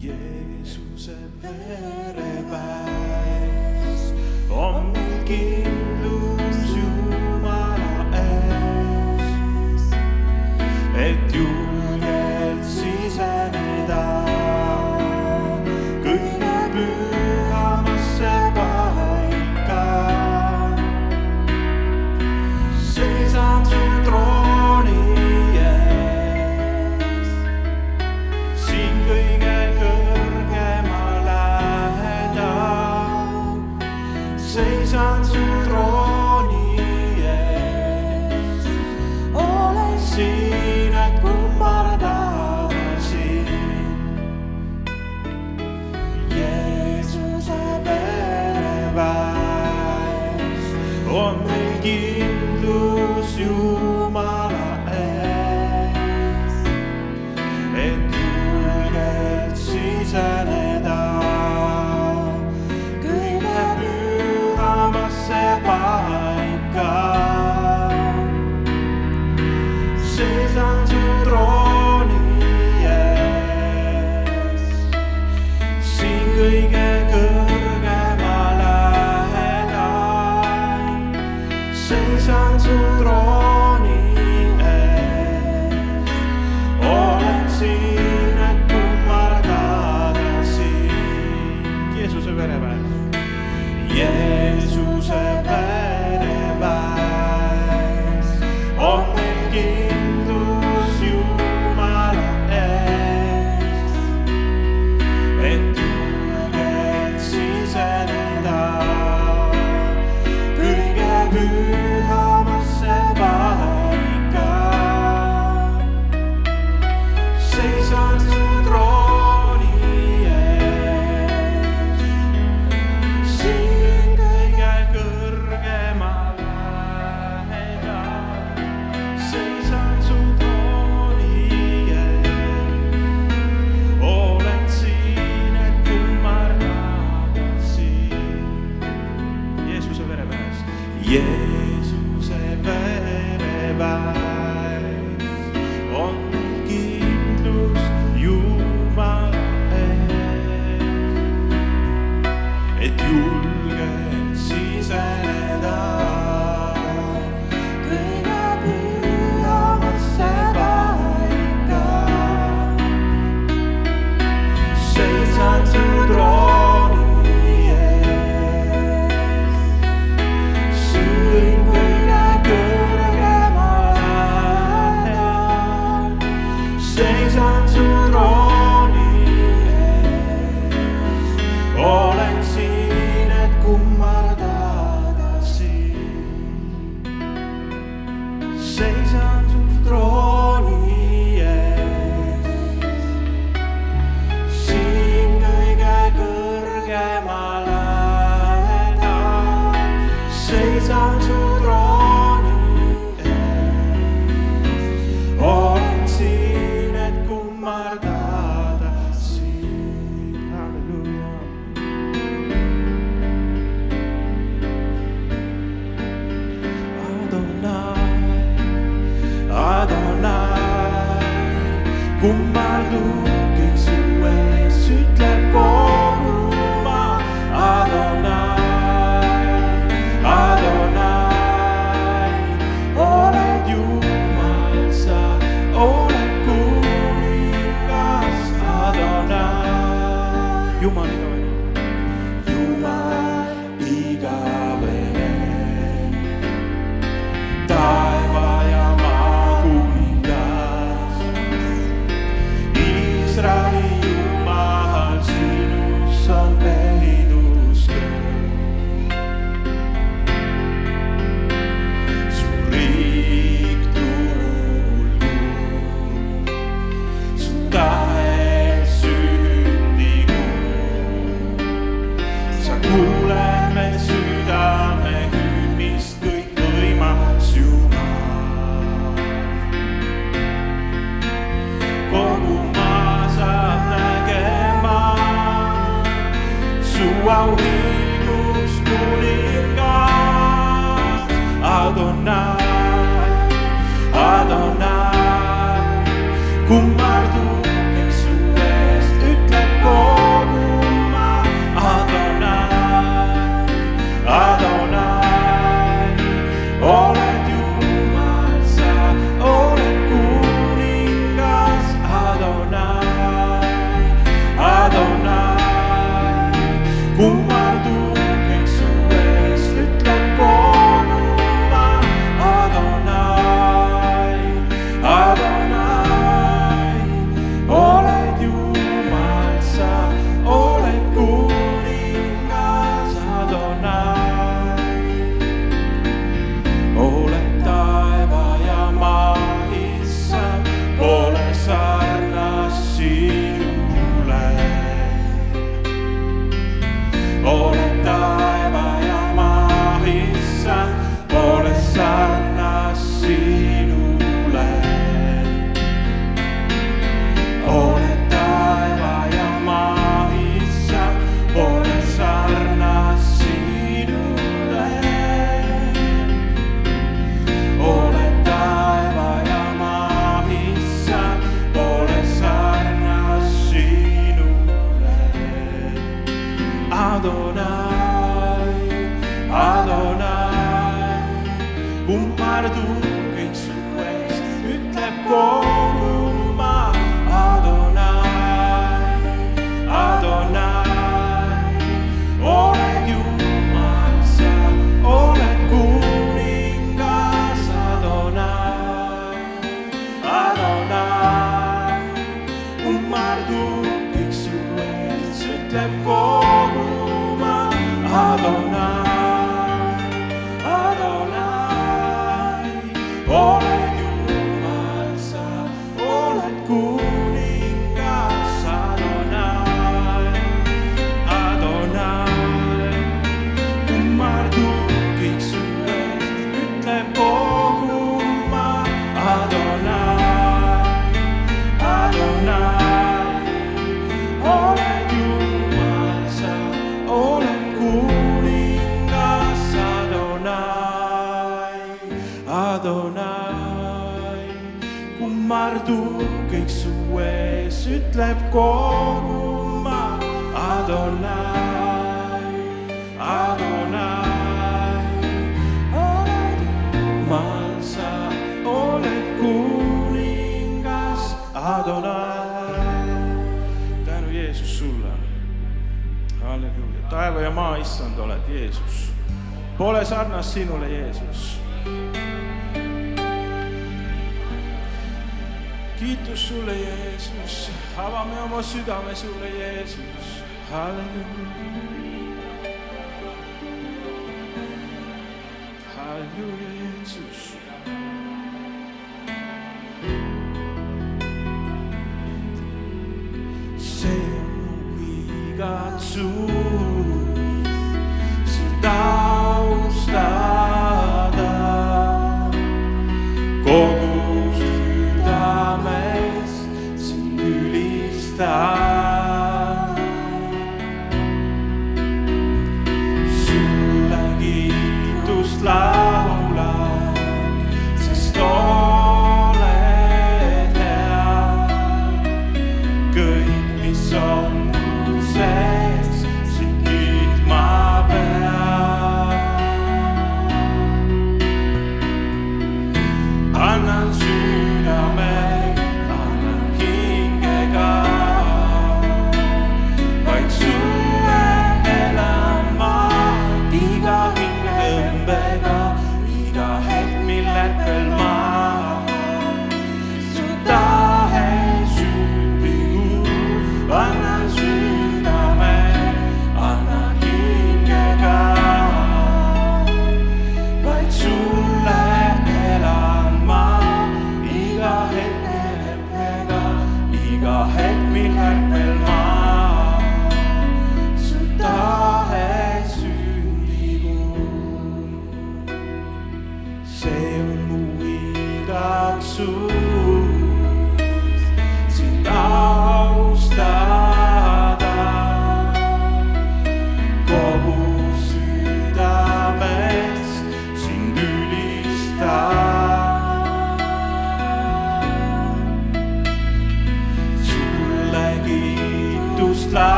Jeesuse vereväes on meil kindlus Jeesuse vereväes kogu maa Adonai, Adonai, oled jumal, sa oled kuningas Adonai. tänu Jeesus sulle. halleluuja, taeva ja maa issand oled Jeesus. Pole sarnast sinule, Jeesus kiitus sulle, Jeesus, avame oma südame sulle, Jeesus, halleluuja. halleluuja, Jeesus. see on mu igatsus fly. hingetõmbega,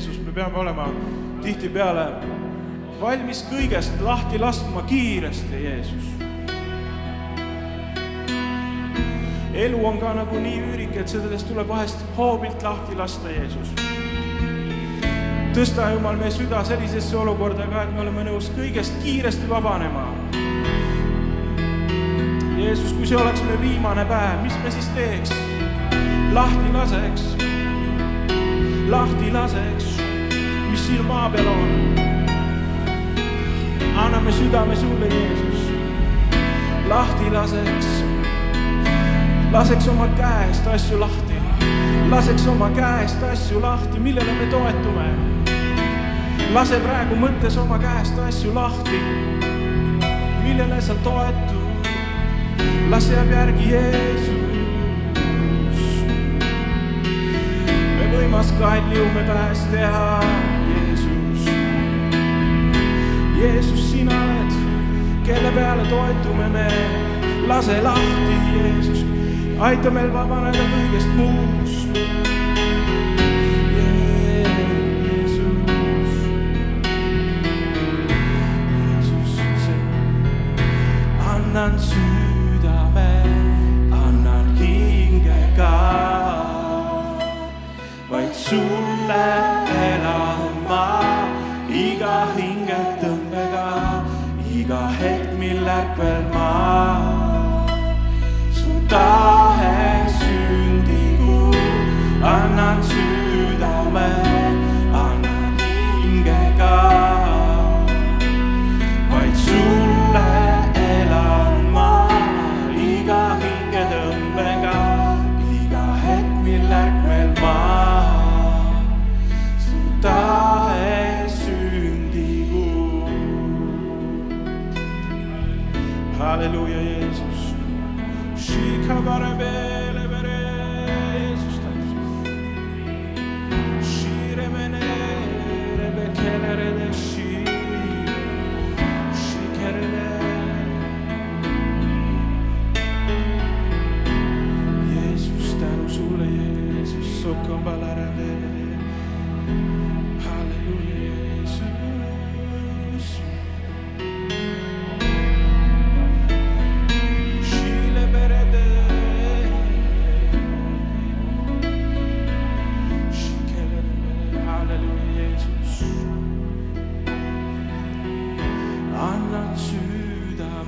Jeesus, me peame olema tihtipeale valmis kõigest lahti laskma kiiresti, Jeesus elu on ka nagu nii üürik, et sellest tuleb vahest hoobilt lahti lasta, Jeesus. tõsta, Jumal, meie süda sellisesse olukorda ka, et me oleme nõus kõigest kiiresti vabanema. Jeesus, kui see oleks meie viimane päev, mis me siis teeks? lahti laseks, lahti laseks, mis siin maa peal on. anname südame sulle, Jeesus, lahti laseks laseks oma käest asju lahti, laseks oma käest asju lahti, millele me toetume. lase praegu mõttes oma käest asju lahti, millele sa toetud, las jääb järgi Jeesus. Me võimas kalliume pääs teha, Jeesus. Jeesus, sina oled, kelle peale toetume me, lase lahti, Jeesus aita meil vabaneda kõigest muust. annan südame, annan hinge. sulle elama iga hingetõmbega, iga hetk, mil ärkvel ma su taha.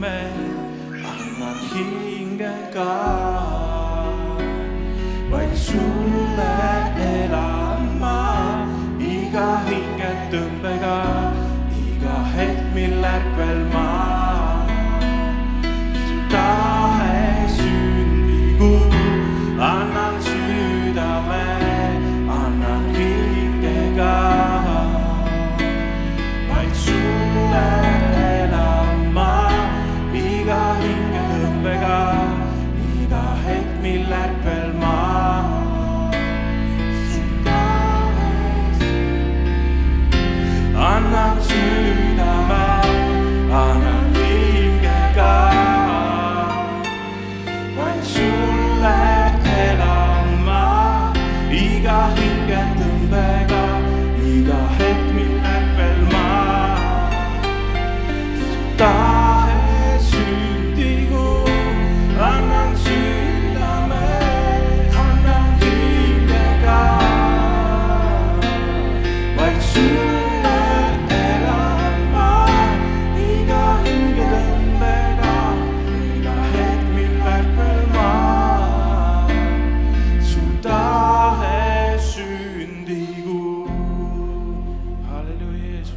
me annan hingega, vaid sulle elan ma iga hingetõmbega, iga hetk, mil ärkvel